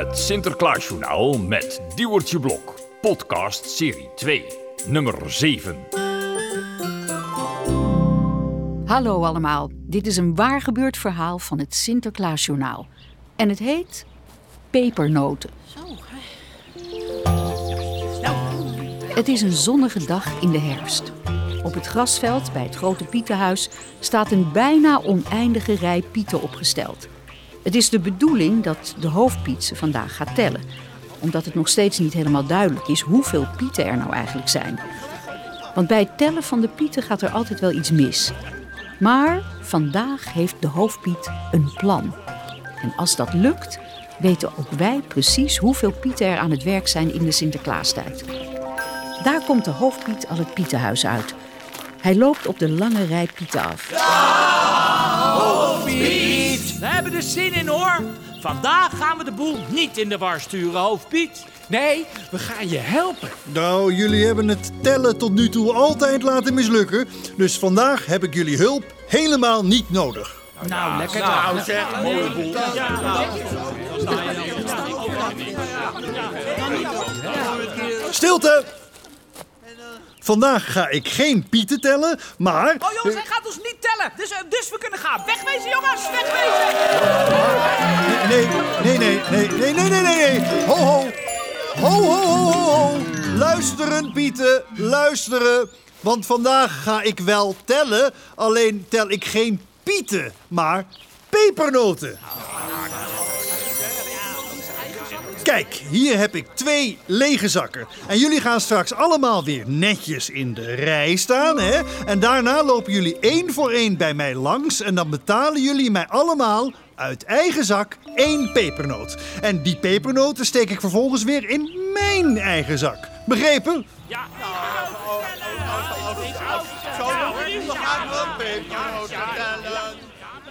Het Sinterklaasjournaal met Diewertje Blok. Podcast serie 2, nummer 7. Hallo allemaal, dit is een waar gebeurd verhaal van het Sinterklaasjournaal. En het heet Pepernoten. Het is een zonnige dag in de herfst. Op het grasveld bij het grote Pietenhuis staat een bijna oneindige rij pieten opgesteld. Het is de bedoeling dat de hoofdpiet vandaag gaat tellen. Omdat het nog steeds niet helemaal duidelijk is hoeveel pieten er nou eigenlijk zijn. Want bij het tellen van de pieten gaat er altijd wel iets mis. Maar vandaag heeft de hoofdpiet een plan. En als dat lukt, weten ook wij precies hoeveel pieten er aan het werk zijn in de Sinterklaastijd. Daar komt de hoofdpiet al het pietenhuis uit. Hij loopt op de lange rij pieten af. Piet! We hebben er zin in hoor. Vandaag gaan we de boel niet in de war sturen, hoofdpiet. Nee, we gaan je helpen. Nou, jullie hebben het tellen tot nu toe altijd laten mislukken. Dus vandaag heb ik jullie hulp helemaal niet nodig. Nou, lekker. Nou, zeg, mooie boel. Stilte! Vandaag ga ik geen pieten tellen, maar... Oh jongens, hij gaat ons niet tellen. Dus, eh, dus we kunnen gaan. Wegwezen jongens, wegwezen. Nee, nee, nee, nee, nee, nee, nee, nee. Ho, ho. Ho, ho, ho, ho. Luisteren, pieten. Luisteren. Want vandaag ga ik wel tellen, alleen tel ik geen pieten, maar pepernoten. Kijk, hier heb ik twee lege zakken. En jullie gaan straks allemaal weer netjes in de rij staan. Hè? En daarna lopen jullie één voor één bij mij langs. En dan betalen jullie mij allemaal uit eigen zak één pepernoot. En die pepernoten steek ik vervolgens weer in mijn eigen zak. Begrepen?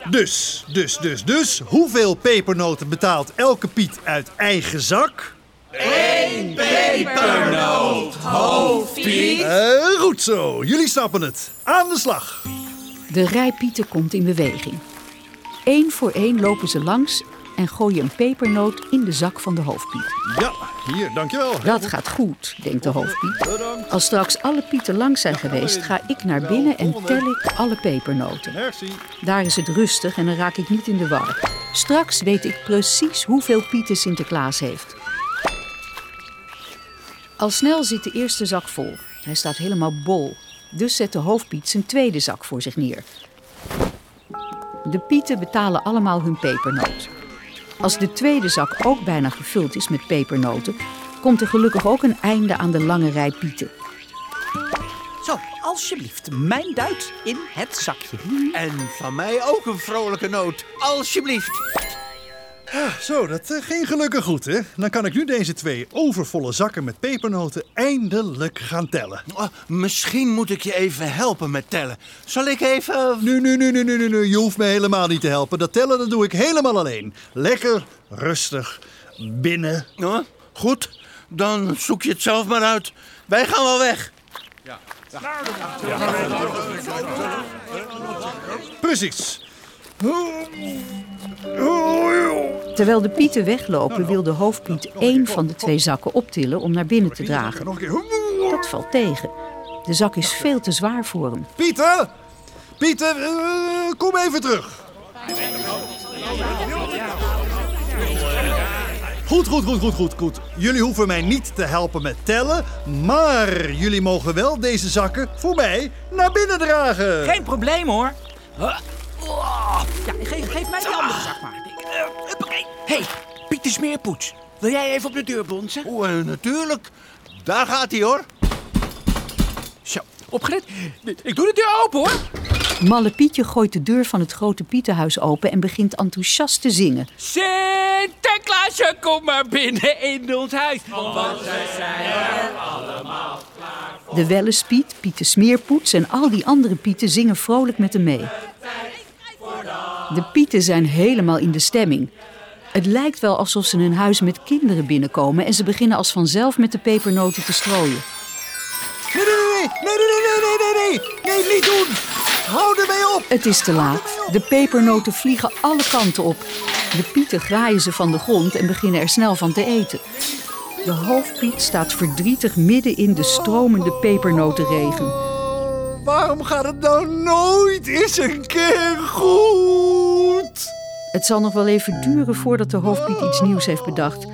Dus, dus, dus, dus. Hoeveel pepernoten betaalt elke Piet uit eigen zak? Eén pepernoot, hoofdpiet. goed zo, jullie snappen het. Aan de slag. De rij pieten komt in beweging. Eén voor één lopen ze langs en gooien een pepernoot in de zak van de hoofdpiet. Ja, hier, dankjewel. Dat gaat goed, denkt de hoofdpiet. Als straks alle pieten langs zijn geweest, ga ik naar binnen en tel ik alle pepernoten. Daar is het rustig en dan raak ik niet in de war. Straks weet ik precies hoeveel pieten Sinterklaas heeft. Al snel zit de eerste zak vol. Hij staat helemaal bol. Dus zet de hoofdpiet zijn tweede zak voor zich neer. De pieten betalen allemaal hun pepernoot. Als de tweede zak ook bijna gevuld is met pepernoten, komt er gelukkig ook een einde aan de lange rij pieten. Zo, alsjeblieft, mijn duit in het zakje. En van mij ook een vrolijke noot. Alsjeblieft. Zo, dat eh, ging gelukkig goed, hè? Dan kan ik nu deze twee overvolle zakken met pepernoten eindelijk gaan tellen. Oh, misschien moet ik je even helpen met tellen. Zal ik even... Nu, nu, nu, nu, nu, nu, nu. Je hoeft me helemaal niet te helpen. Dat tellen, dat doe ik helemaal alleen. Lekker, rustig, binnen. Oh, goed, dan zoek je het zelf maar uit. Wij gaan wel weg. Precies. Terwijl de pieten weglopen, wil de hoofdpiet één van de twee zakken optillen om naar binnen te dragen. Dat valt tegen. De zak is veel te zwaar voor hem. Pieter! Pieter, eh, kom even terug. Goed, goed, goed, goed, goed, goed. Jullie hoeven mij niet te helpen met tellen, maar jullie mogen wel deze zakken voor mij naar binnen dragen. Geen probleem hoor. Oh. Ja, geef, geef mij die andere zak maar. Eh, huppakee. hey, Pieter Smeerpoets. Wil jij even op de deur bonzen? Oh, eh, natuurlijk. Daar gaat hij hoor. Zo, opgelet. Ik doe de deur open hoor. Malle Pietje gooit de deur van het grote Pietenhuis open en begint enthousiast te zingen. Sinterklaasje, kom maar binnen in ons huis. De Wellespiet, Pieten Smeerpoets en al die andere Pieten zingen vrolijk met hem mee. De Pieten zijn helemaal in de stemming. Het lijkt wel alsof ze een huis met kinderen binnenkomen en ze beginnen als vanzelf met de pepernoten te strooien. Nee, nee, nee, nee, nee, nee, nee, nee, nee, nee, niet doen. Hou ermee op. Het is te laat. De pepernoten vliegen alle kanten op. De pieten graaien ze van de grond en beginnen er snel van te eten. De hoofdpiet staat verdrietig midden in de stromende pepernotenregen. Waarom gaat het nou nooit eens een keer goed? Het zal nog wel even duren voordat de hoofdpiet iets nieuws heeft bedacht.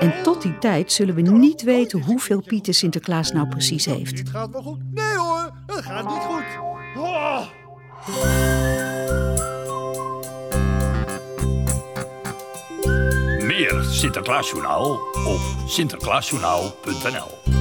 En tot die tijd zullen we niet weten hoeveel pieten Sinterklaas nou precies heeft. Dit gaat wel goed. Nee hoor, het gaat niet goed. Oh. Meer Sinterklaasjournaal op sinterklaasjournaal.nl